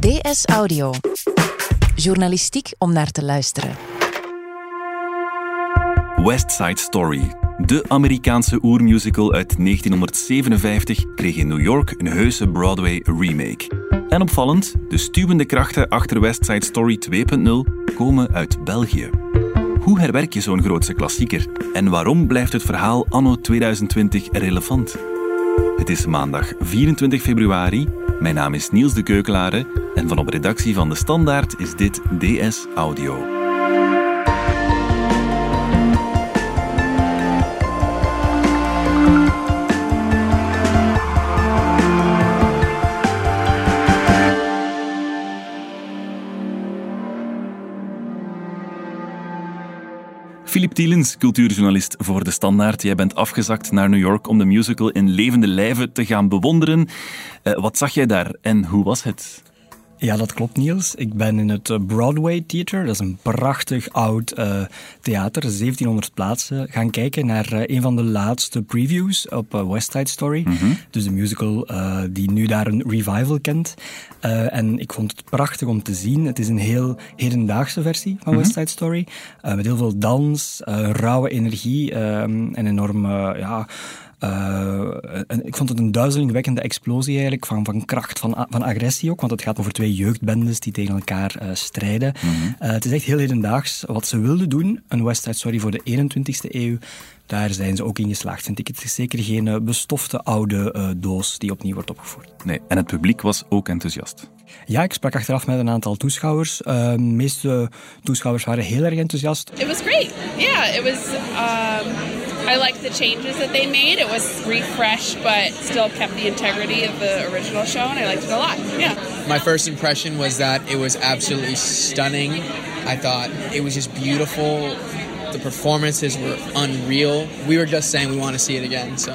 DS Audio. Journalistiek om naar te luisteren. West Side Story. De Amerikaanse oermusical uit 1957 kreeg in New York een heuse Broadway remake. En opvallend, de stuwende krachten achter West Side Story 2.0 komen uit België. Hoe herwerk je zo'n grootse klassieker? En waarom blijft het verhaal anno 2020 relevant? Het is maandag 24 februari. Mijn naam is Niels de Keukelare en van op redactie van De Standaard is dit DS Audio. Filip Tielens, cultuurjournalist voor De Standaard. Jij bent afgezakt naar New York om de musical in levende lijven te gaan bewonderen. Uh, wat zag jij daar en hoe was het? Ja, dat klopt, Niels. Ik ben in het eh, Broadway Theater, dat is een prachtig oud uh, theater, 1700 plaatsen, gaan kijken naar uh, een van de laatste previews op West Side Story. Mm -hmm. Dus de musical die nu daar een revival kent. en ik vond het prachtig om te zien. Het is een heel hedendaagse versie van mm -hmm. West Side Story. met heel veel dans, rauwe energie en enorm ja, uh, ik vond het een duizelingwekkende explosie eigenlijk van, van kracht, van, van agressie ook, want het gaat over twee jeugdbendes die tegen elkaar uh, strijden. Mm -hmm. uh, het is echt heel hedendaags. Wat ze wilden doen, een West Side Story voor de 21ste eeuw, daar zijn ze ook in geslaagd, vind ik. Het is zeker geen bestofte oude doos die opnieuw wordt opgevoerd. Nee, en het publiek was ook enthousiast. Ja, ik sprak achteraf met een aantal toeschouwers. de meeste toeschouwers waren heel erg enthousiast. It was great. Yeah, it was... Um... I liked the changes that they made. It was refreshed, but still kept the integrity of the original show, and I liked it a lot. Yeah. My first impression was that it was absolutely stunning. I thought it was just beautiful. The performances were unreal. We were just saying we want to see it again. So.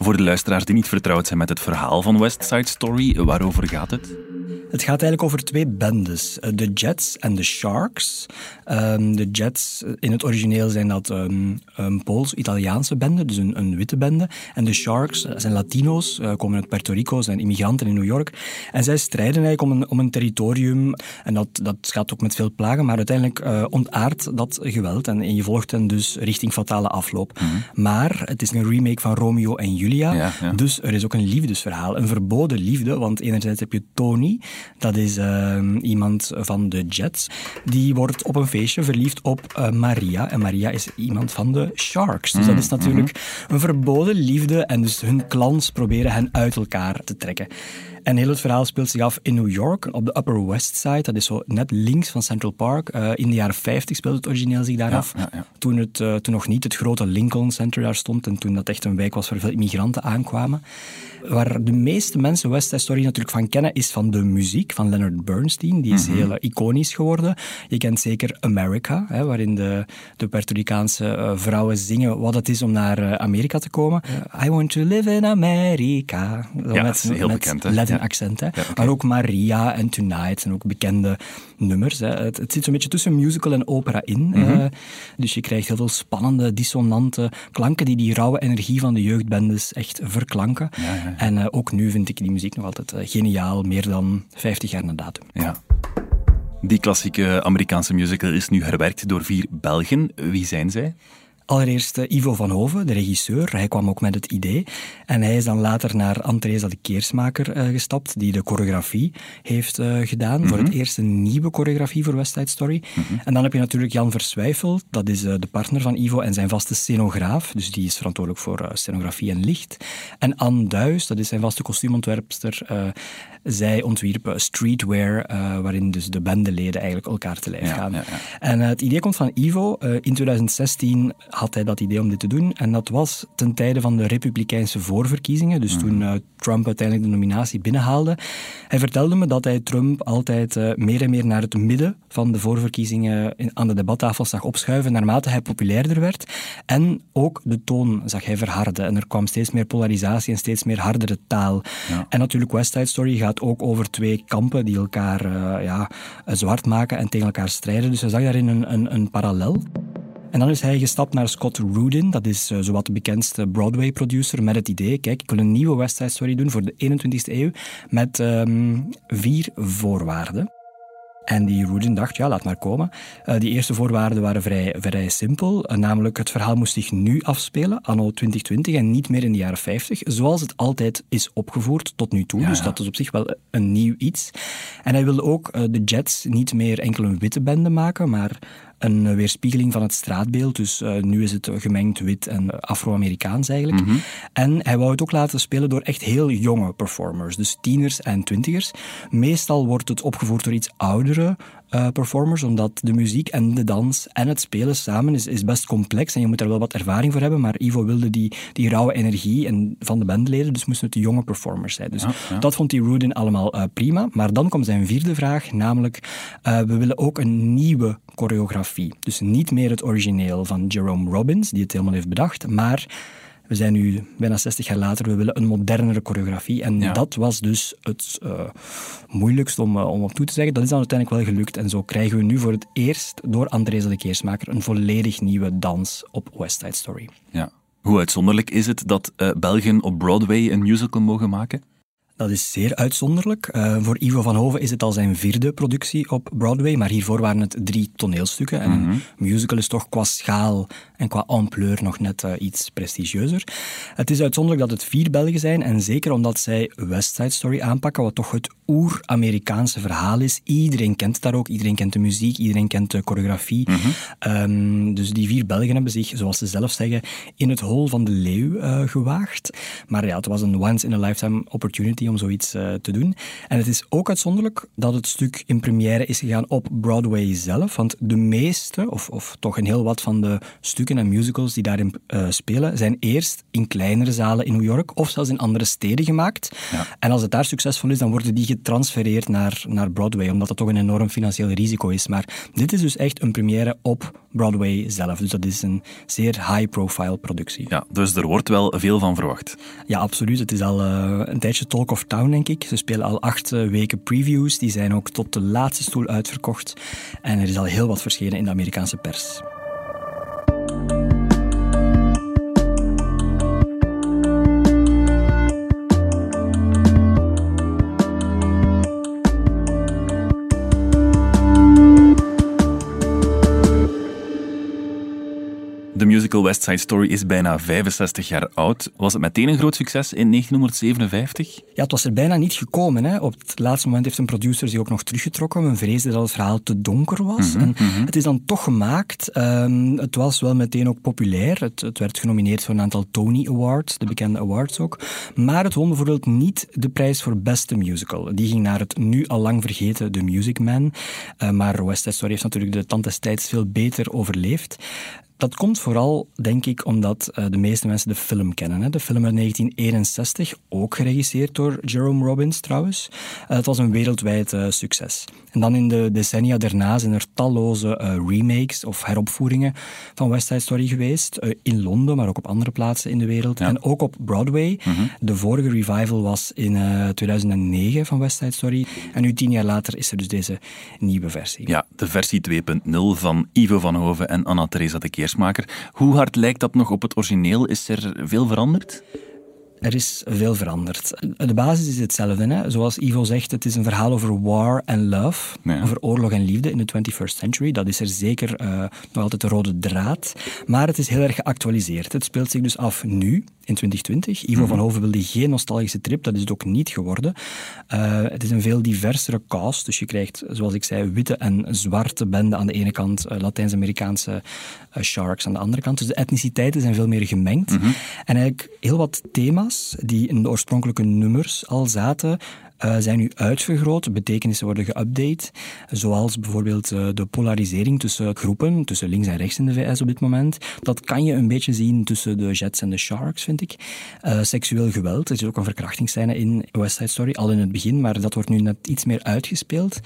Voor de luisteraars die niet vertrouwd zijn met het verhaal van West Side Story, waarover gaat het? Het gaat eigenlijk over twee bendes, eh, de Jets en de Sharks. Um, de Jets, eh, in het origineel zijn dat um, een Pools-Italiaanse bende, dus een, een, witte bende. En de Sharks zijn Latino's, komen uit Puerto Rico, zijn immigranten in New York. En zij strijden eigenlijk om een, om een territorium. En dat, dat gaat ook met veel plagen, maar uiteindelijk uh, ontaart dat geweld. En, en, je volgt hen dus richting fatale afloop. Mm -hmm. Maar het is een remake van Romeo en Julia. Ja, ja. Dus er is ook een liefdesverhaal, een verboden liefde. Want enerzijds heb je Tony, dat is uh, iemand van de Jets. Die wordt op een feestje verliefd op uh, Maria. En Maria is iemand van de Sharks. Dus mm, dat is natuurlijk mm-hmm. een verboden liefde. En dus hun clans proberen hen uit elkaar te trekken. En heel het verhaal speelt zich af in New York, op de Upper West Side. Dat is zo net links van Central Park. Uh, in de jaren 50 speelde het origineel zich daar ja, af. Ja, ja. Toen, het, uh, toen nog niet het grote Lincoln Center daar stond. En toen dat echt een wijk was waar veel immigranten aankwamen. Waar de meeste mensen West Side Story natuurlijk van kennen, is van de muziek van Leonard Bernstein. Die is mm -hmm. heel uh, iconisch geworden. Je kent zeker America, hè, waarin de, de Puerto Ricaanse vrouwen zingen wat het is om naar Amerika te komen. I want to live in America. Ja, met, heel met bekend. Hè? Accent. Hè. Ja, okay. Maar ook Maria en Tonight zijn ook bekende nummers. Hè. Het, het zit zo'n beetje tussen musical en opera in. Mm -hmm. uh, dus je krijgt heel veel spannende, dissonante klanken die die rauwe energie van de jeugdbendes echt verklanken. Ja, ja. En uh, ook nu vind ik die muziek nog altijd uh, geniaal, meer dan 50 jaar na datum. Ja. Die klassieke Amerikaanse musical is nu herwerkt door vier Belgen. Wie zijn zij? Allereerst uh, Ivo van Hoven, de regisseur. Hij kwam ook met het idee. En hij is dan later naar Anne-Theresa de Keersmaker uh, gestapt, die de choreografie heeft uh, gedaan. Mm -hmm. Voor het eerst een nieuwe choreografie voor West Side Story. Mm -hmm. En dan heb je natuurlijk Jan Verswijfel, dat is de partner van Ivo en zijn vaste scenograaf. Dus die is verantwoordelijk voor scenografie en licht. En Anne Duis, dat is zijn vaste kostuumontwerpster. zij ontwierpen streetwear, waarin dus de bendeleden eigenlijk elkaar te lijf ja, gaan. Ja, ja. En het idee komt van Ivo. in 2016 had hij dat idee om dit te doen. En dat was ten tijde van de Republikeinse voorverkiezingen. Dus mm. toen uh, Trump uiteindelijk de nominatie binnenhaalde. Hij vertelde me dat hij Trump altijd uh, meer en meer naar het midden van de voorverkiezingen in, aan de debattafel zag opschuiven. Naarmate hij populairder werd. En ook de toon zag hij verharden. En er kwam steeds meer polarisatie en steeds meer hardere taal. Ja. En natuurlijk West Side Story gaat ook over twee kampen die elkaar uh, ja, zwart maken en tegen elkaar strijden. Dus hij zag daarin een, een, een parallel. En dan is hij gestapt naar Scott Rudin, dat is uh, zowat de bekendste Broadway-producer, met het idee, kijk, ik wil een nieuwe West Side Story doen voor de 21ste eeuw, met um, vier voorwaarden. En die Rudin dacht, ja, laat maar komen. Uh, die eerste voorwaarden waren vrij, vrij simpel. Uh, namelijk, het verhaal moest zich nu afspelen, anno 2020, en niet meer in de jaren 50, zoals het altijd is opgevoerd tot nu toe. Ja, dus dat is op zich wel een nieuw iets. En hij wilde ook uh, de Jets niet meer enkel een witte bende maken, maar een weerspiegeling van het straatbeeld. Dus uh, nu is het gemengd wit en Afro-Amerikaans eigenlijk. Mm -hmm. En hij wou het ook laten spelen door echt heel jonge performers, dus tieners en twintigers. Meestal wordt het opgevoerd door iets oudere uh, performers, omdat de muziek en de dans en het spelen samen is, is best complex en je moet er wel wat ervaring voor hebben. Maar Ivo wilde die, die rauwe energie en van de bandleden, dus moesten het de jonge performers zijn. Dus ja, ja. dat vond die Rudin allemaal uh, prima. Maar dan komt zijn vierde vraag, namelijk uh, we willen ook een nieuwe choreografie. Dus niet meer het origineel van Jerome Robbins, die het helemaal heeft bedacht, maar we zijn nu bijna 60 jaar later, we willen een modernere choreografie. En ja. dat was dus het uh, moeilijkst om, uh, om op toe te zeggen. Dat is dan uiteindelijk wel gelukt. En zo krijgen we nu voor het eerst door Andrés de Keersmaker een volledig nieuwe dans op West Side Story. Ja. Hoe uitzonderlijk is het dat uh, Belgen op Broadway een musical mogen maken? Dat is zeer uitzonderlijk. Uh, voor Ivo van Hoven is het al zijn vierde productie op Broadway, maar hiervoor waren het drie toneelstukken. En mm-hmm. een musical is toch qua schaal en qua ampleur nog net uh, iets prestigieuzer. Het is uitzonderlijk dat het vier Belgen zijn, en zeker omdat zij West Side Story aanpakken, wat toch het oer-Amerikaanse verhaal is. Iedereen kent daar ook, iedereen kent de muziek, iedereen kent de choreografie. Mm-hmm. Um, dus die vier Belgen hebben zich, zoals ze zelf zeggen, in het hol van de leeuw uh, gewaagd. Maar ja, het was een once-in-a-lifetime opportunity om zoiets uh, te doen. En het is ook uitzonderlijk dat het stuk in première is gegaan op Broadway zelf, want de meeste, of, of toch een heel wat van de stukken en musicals die daarin uh, spelen, zijn eerst in kleinere zalen in New York of zelfs in andere steden gemaakt. Ja. En als het daar succesvol is, dan worden die getransfereerd naar, naar Broadway, omdat dat toch een enorm financieel risico is. Maar dit is dus echt een première op Broadway zelf. Dus dat is een zeer high-profile productie. Ja, dus er wordt wel veel van verwacht. Ja, absoluut. Het is al uh, een tijdje talk of town, denk ik. Ze spelen al acht weken previews. Die zijn ook tot de laatste stoel uitverkocht. En er is al heel wat verschenen in de Amerikaanse pers. West Side Story is bijna 65 jaar oud. Was het meteen een groot succes in 1957? Ja, het was er bijna niet gekomen. Hè. Op het laatste moment heeft een producer zich ook nog teruggetrokken. Men vreesde dat het verhaal te donker was. En mm-hmm. Het is dan toch gemaakt. Um, het was wel meteen ook populair. Het, het, werd genomineerd voor een aantal Tony Awards, de bekende awards ook. Maar het won bijvoorbeeld niet de prijs voor beste musical. Die ging naar het nu al lang vergeten The Music Man. Uh, maar West Side Story heeft natuurlijk de tand des tijds veel beter overleefd. Dat komt vooral, denk ik, omdat uh, de meeste mensen de film kennen. Hè. De film uit 1961, ook geregisseerd door Jerome Robbins trouwens. Uh, het was een wereldwijd uh, succes. En dan in de decennia daarna zijn er talloze remakes of heropvoeringen van West Side Story geweest. in Londen, maar ook op andere plaatsen in de wereld. Ja. En ook op Broadway. Mm-hmm. De vorige revival was in 2009 van West Side Story. En nu, tien jaar later, is er dus deze nieuwe versie. Ja, de versie 2.0 van Ivo van Hoven en Anna-Theresa de Keer. Hoe hard lijkt dat nog op het origineel? Is er veel veranderd? Er is veel veranderd. De basis is hetzelfde. Hè? Zoals Ivo zegt, het is een verhaal over war en love. Ja. Over oorlog en liefde in de 21st century. Dat is er zeker uh, nog altijd de rode draad. Maar het is heel erg geactualiseerd. Het speelt zich dus af nu, in 2020. Ivo mm-hmm. van Hoven wilde geen nostalgische trip. Dat is het ook niet geworden. Uh, het is een veel diversere cast. Dus je krijgt, zoals ik zei, witte en zwarte benden aan de ene kant. Uh, Latijns-Amerikaanse sharks aan de andere kant. Dus de etniciteiten zijn veel meer gemengd. Mm-hmm. En eigenlijk heel wat thema's die in de oorspronkelijke nummers al zaten, uh, zijn nu uitvergroot, betekenissen worden geüpdate, zoals bijvoorbeeld uh, de polarisering tussen groepen, tussen links en rechts in de VS op dit moment. Dat kan je een beetje zien tussen de Jets en de Sharks, vind ik. Uh, seksueel geweld, er is ook een verkrachtingsscène in West Side Story, al in het begin, maar dat wordt nu net iets meer uitgespeeld.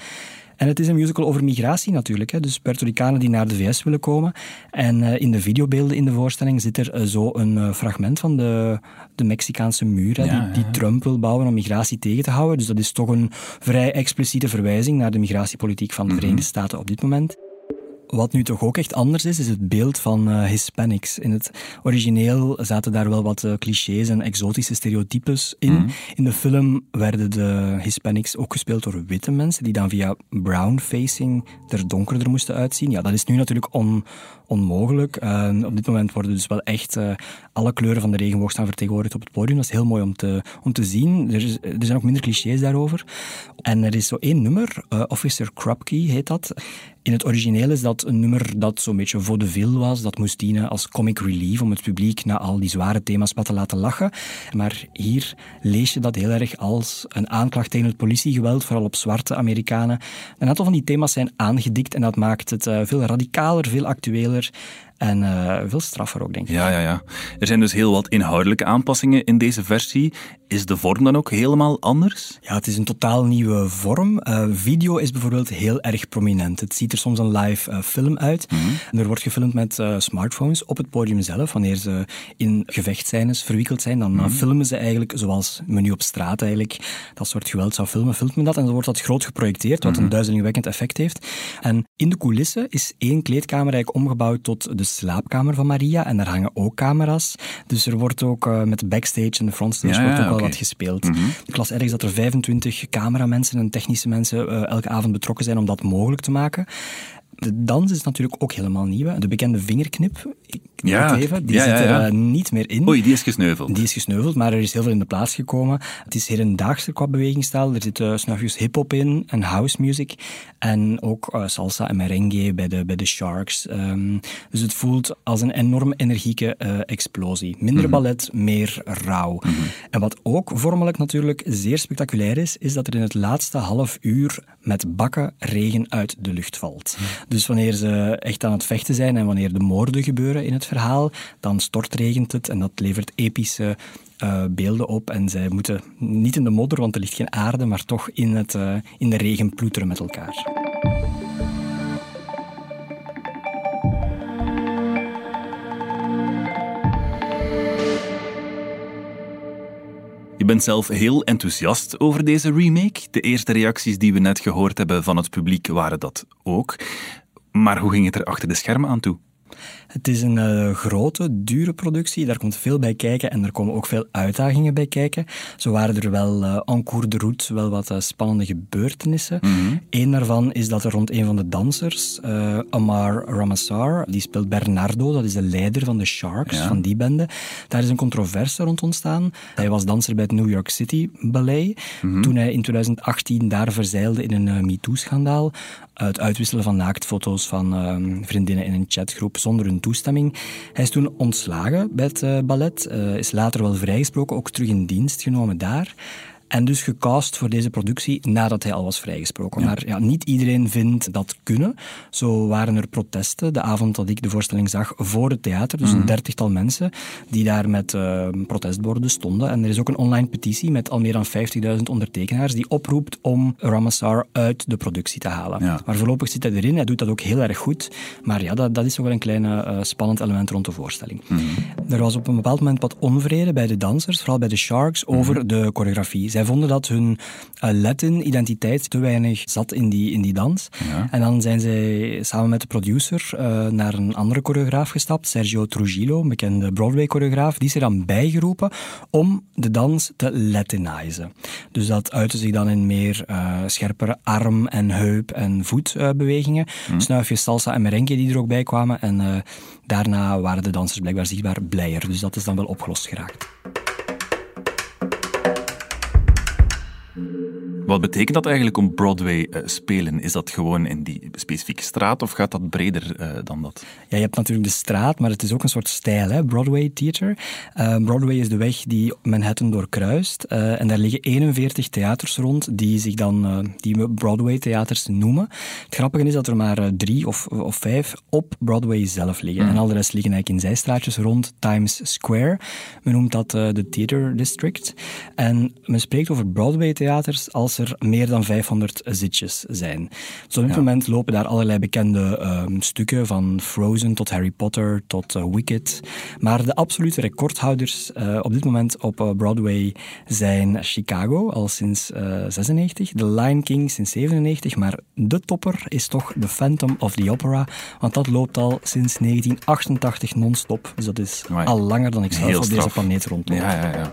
En het is een musical over migratie natuurlijk. Hè. Dus Puerto Ricanen die naar de VS willen komen. En uh, in de videobeelden in de voorstelling zit er uh, zo een uh, fragment van de, de Mexicaanse muur. Hè, ja, die, die ja. Trump wil bouwen om migratie tegen te houden. Dus dat is toch een vrij expliciete verwijzing naar de migratiepolitiek van de Verenigde Staten op dit moment. Wat nu toch ook echt anders is, is het beeld van uh, Hispanics. In het origineel zaten daar wel wat uh, clichés en exotische stereotypes in. Mhm. In de film werden de Hispanics ook gespeeld door witte mensen, die dan via brown facing er donkerder moesten uitzien. Ja, dat is nu natuurlijk on, onmogelijk. Uh, op dit moment worden dus wel echt alle kleuren van de regenboog staan vertegenwoordigd op het podium. Dat is heel mooi om te, om te zien. Er, er zijn ook minder clichés daarover. En er is zo één nummer, Officer Krupke heet dat. In het origineel is dat een nummer dat zo'n beetje vaudeville was. Dat moest dienen als comic relief om het publiek na al die zware thema's wat te laten lachen. Maar hier lees je dat heel erg als een aanklacht tegen het politiegeweld, vooral op zwarte Amerikanen. Een aantal van die thema's zijn aangedikt en dat maakt het uh, veel radicaler, veel actueler en uh, veel straffer ook, denk ik. Ja, ja, ja. Er zijn dus heel wat inhoudelijke aanpassingen in deze versie. Is de vorm dan ook helemaal anders? Ja, het is een totaal nieuwe vorm. Uh, video is bijvoorbeeld heel erg prominent. Het ziet er soms een live uh, film uit. Mm Er wordt gefilmd met smartphones op het podium zelf. Wanneer ze in gevechtscènes verwikkeld zijn, dan mm filmen ze eigenlijk zoals men nu op straat eigenlijk dat soort geweld zou filmen, filmt men dat. En dan wordt dat groot geprojecteerd, wat een mhm. duizelingwekkend effect heeft. En in de coulissen is één kleedkamer eigenlijk omgebouwd tot de slaapkamer van Maria en daar hangen ook camera's. Dus er wordt ook uh, met de backstage en de frontstage wordt ook wel wat gespeeld. Mm Ik las ergens dat er 25 cameramensen en technische mensen uh, elke avond betrokken zijn om dat mogelijk te maken. De dans is natuurlijk ook helemaal nieuw. De bekende vingerknip, ja. even, die zit er uh, niet meer in. Oei, die is gesneuveld. Die is gesneuveld, maar er is heel veel in de plaats gekomen. Het is hedendaagser qua bewegingstijl. Er zit uh, snufjes hip-hop in en house music. En ook uh, salsa en merengue bij de, bij de Sharks. Um, dus het voelt als een enorm energieke explosie. Minder mm ballet, meer rauw. Mm En wat ook vormelijk natuurlijk zeer spectaculair is, is dat er in het laatste half uur met bakken regen uit de lucht valt. Mhm. Dus wanneer ze echt aan het vechten zijn en wanneer de moorden gebeuren in het verhaal, dan stortregent het en dat levert epische uh, beelden op. En zij moeten niet in de modder, want er ligt geen aarde, maar toch in, het, uh, in de regen ploeteren met elkaar. Je bent zelf heel enthousiast over deze remake. De eerste reacties die we net gehoord hebben van het publiek waren dat ook. Maar hoe ging het er achter de schermen aan toe? Het is een uh, grote, dure productie. Daar komt veel bij kijken en er komen ook veel uitdagingen bij kijken. Zo waren er wel uh, en cours de route wel wat uh, spannende gebeurtenissen. Mm Eén daarvan is dat er rond een van de dansers, Amar Ramassar, die speelt Bernardo, dat is de leider van de Sharks, van die bende. Daar is een controverse rond ontstaan. Hij was danser bij het New York City Ballet. Mhm. Toen hij in 2018 daar verzeilde in een MeToo-schandaal. Het uitwisselen van naaktfoto's van ehm, vriendinnen in een chatgroep zonder hun toestemming. Hij is toen ontslagen bij het uh, ballet, uh, is later wel vrijgesproken, ook terug in dienst genomen daar. En dus gecast voor deze productie nadat hij al was vrijgesproken. Maar ja, niet iedereen vindt dat kunnen. Zo waren er protesten de avond dat ik de voorstelling zag voor het theater. Dus een mhm. dertigtal mensen die daar met uh, protestborden stonden. En er is ook een online petitie met al meer dan 50.000 ondertekenaars die oproept om Ramassar uit de productie te halen. Maar voorlopig zit hij erin. Hij doet dat ook heel erg goed. Maar ja, dat, dat is nog wel een klein uh, spannend element rond de voorstelling. Mhm. Er was op een bepaald moment wat onvrede bij de dansers, vooral bij de Sharks, over mhm. de choreografie. Zij vonden dat hun uh, Latin-identiteit te weinig zat in die, in die dans. En dan zijn zij samen met de producer uh, naar een andere choreograaf gestapt, Sergio Trujillo, een bekende Broadway-choreograaf. Die is er dan bijgeroepen om de dans te Latinizen. Dus dat uitte zich dan in meer uh, scherpere arm- en heup- en voetbewegingen. Mm. Snuifjes salsa en merengue die er ook bij kwamen. En daarna waren de dansers blijkbaar zichtbaar blijer. Dus dat is dan wel opgelost geraakt. Mm-hmm. Wat betekent dat eigenlijk om Broadway uh, spelen? Is dat gewoon in die specifieke straat of gaat dat breder uh, dan dat? Ja, je hebt natuurlijk de straat, maar het is ook een soort stijl, hè? Broadway Theater. Uh, Broadway is de weg die Manhattan doorkruist. en daar liggen 41 theaters rond die zich dan die we Broadway theaters noemen. Het grappige is dat er maar drie of, of vijf op Broadway zelf liggen. Hmm. En al de rest liggen eigenlijk in zijstraatjes rond Times Square. Men noemt dat de Theater District. En men spreekt over Broadway theaters als er meer dan 500 zitjes zijn. Dus op dit moment lopen daar allerlei bekende ehm, stukken, van Frozen tot Harry Potter tot uh, Wicked. Maar de absolute recordhouders uh, op dit moment op uh, Broadway zijn Chicago, al sinds 96, The Lion King sinds 97, maar de topper is toch The Phantom of the Opera, want dat loopt al sinds 1988 non-stop. Dus dat is al langer dan ik zelf op deze planeet rondloop. Ja, ja, ja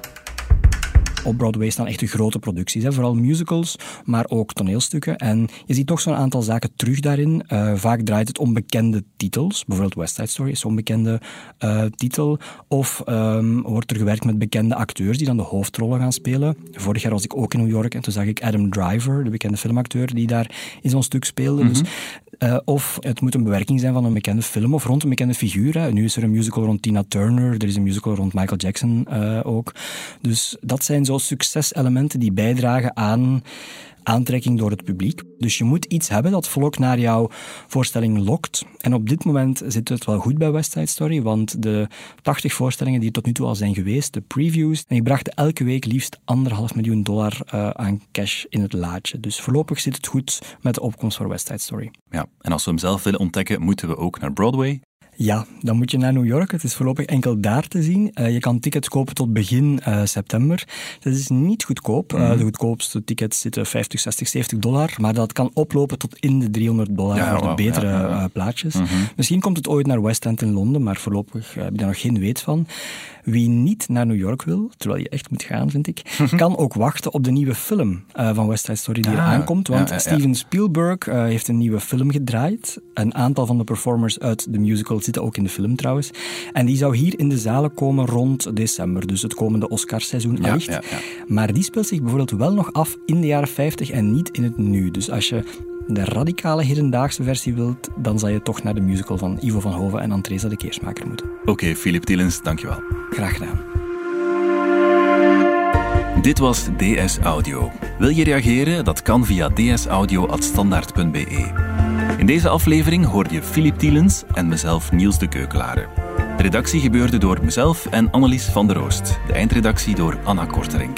op Broadway staan echt de grote producties. Hè. Vooral musicals, maar ook toneelstukken. En je ziet toch zo'n aantal zaken terug daarin. Uh, vaak draait het om bekende titels. Bijvoorbeeld West Side Story is zo'n bekende uh, titel. Of um, wordt er gewerkt met bekende acteurs die dan de hoofdrollen gaan spelen. Vorig jaar was ik ook in New York en toen zag ik Adam Driver, de bekende filmacteur, die daar in zo'n stuk speelde. Dus uh, of het moet een bewerking zijn van een bekende film of rond een bekende figuur. Nu is er een musical rond Tina Turner, er is een musical rond Michael Jackson uh, ook. Dus dat zijn zo succeselementen die bijdragen aan aantrekking door het publiek. Dus je moet iets hebben dat volk naar jouw voorstelling lokt. En op dit moment zit het wel goed bij West Side Story, want de 80 voorstellingen die tot nu toe al zijn geweest, de previews, en die brachten elke week liefst anderhalf miljoen dollar uh, aan cash in het laadje. Dus voorlopig zit het goed met de opkomst voor West Side Story. Ja, en als we hem zelf willen ontdekken, moeten we ook naar Broadway. Ja, dan moet je naar New York. Het is voorlopig enkel daar te zien. Uh, je kan tickets kopen tot begin uh, september. Dat is niet goedkoop. Mm -hmm. uh, de goedkoopste tickets zitten 50, 60, 70 dollar. Maar dat kan oplopen tot in de 300 dollar ja, voor de betere ja, ja, plaatjes. Mm -hmm. Misschien komt het ooit naar West End in Londen, maar voorlopig heb je daar nog geen weet van. Wie niet naar New York wil, terwijl je echt moet gaan, vind ik, kan ook wachten op de nieuwe film van West Side Story die ah, er aankomt. Want Steven Spielberg heeft een nieuwe film gedraaid. Een aantal van de performers uit de musical zitten ook in de film trouwens. En die zou hier in de zalen komen rond december, dus het komende Oscarseizoen echt. Maar die speelt zich bijvoorbeeld wel nog af in de jaren 50 en niet in het nu. Dus als je de radicale hedendaagse versie wilt, dan zal je toch naar de musical van Ivo van Hoven en Andresa de Keersmaker moeten. Oké, okay, Philip Tielens, dankjewel. Graag gedaan. Dit was DS Audio. Wil je reageren? Dat kan via dsaudio.standaard.be. In deze aflevering hoorde je Philip Tielens en mezelf Niels de Keukelare. De redactie gebeurde door mezelf en Annelies van der Oost. De eindredactie door Anna Korterink.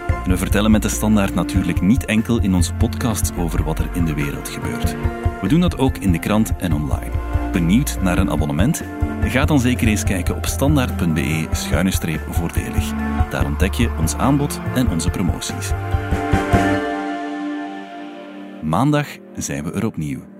We vertellen met de standaard natuurlijk niet enkel in onze podcasts over wat er in de wereld gebeurt. We doen dat ook in de krant en online. Benieuwd naar een abonnement? Ga dan zeker eens kijken op standaard.be-voordelig. Daar ontdek je ons aanbod en onze promoties. Maandag zijn we er opnieuw.